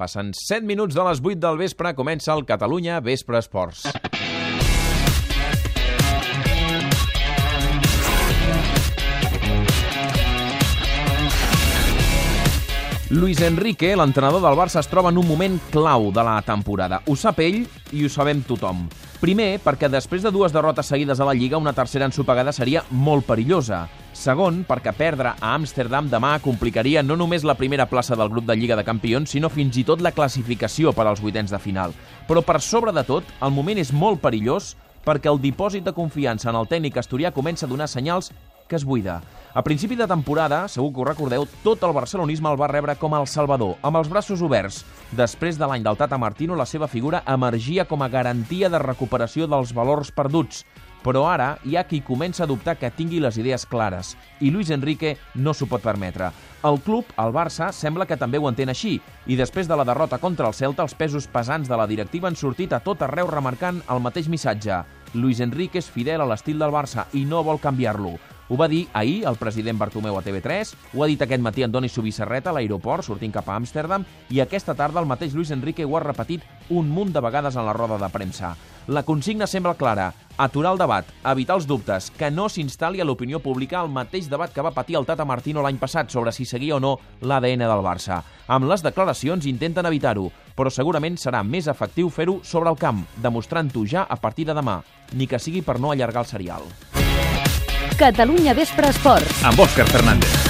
Passen 7 minuts de les 8 del vespre, comença el Catalunya Vespre Esports. Luis Enrique, l'entrenador del Barça, es troba en un moment clau de la temporada. Ho sap ell i ho sabem tothom. Primer, perquè després de dues derrotes seguides a la Lliga, una tercera ensopegada seria molt perillosa. Segon, perquè perdre a Amsterdam demà complicaria no només la primera plaça del grup de Lliga de Campions, sinó fins i tot la classificació per als vuitens de final. Però per sobre de tot, el moment és molt perillós perquè el dipòsit de confiança en el tècnic asturià comença a donar senyals que es buida. A principi de temporada, segur que ho recordeu, tot el barcelonisme el va rebre com el Salvador, amb els braços oberts. Després de l'any del Tata Martino, la seva figura emergia com a garantia de recuperació dels valors perduts. Però ara hi ha qui comença a dubtar que tingui les idees clares, i Luis Enrique no s'ho pot permetre. El club, el Barça, sembla que també ho entén així, i després de la derrota contra el Celta, els pesos pesants de la directiva han sortit a tot arreu remarcant el mateix missatge. Luis Enrique és fidel a l'estil del Barça i no vol canviar-lo. Ho va dir ahir el president Bartomeu a TV3, ho ha dit aquest matí Andoni Subissarreta a l'aeroport, sortint cap a Amsterdam, i aquesta tarda el mateix Luis Enrique ho ha repetit un munt de vegades en la roda de premsa. La consigna sembla clara, aturar el debat, evitar els dubtes, que no s'instal·li a l'opinió pública el mateix debat que va patir el Tata Martino l'any passat sobre si seguia o no l'ADN del Barça. Amb les declaracions intenten evitar-ho, però segurament serà més efectiu fer-ho sobre el camp, demostrant-ho ja a partir de demà, ni que sigui per no allargar el serial. Catalunya Vespre Esports. Amb Òscar Fernández.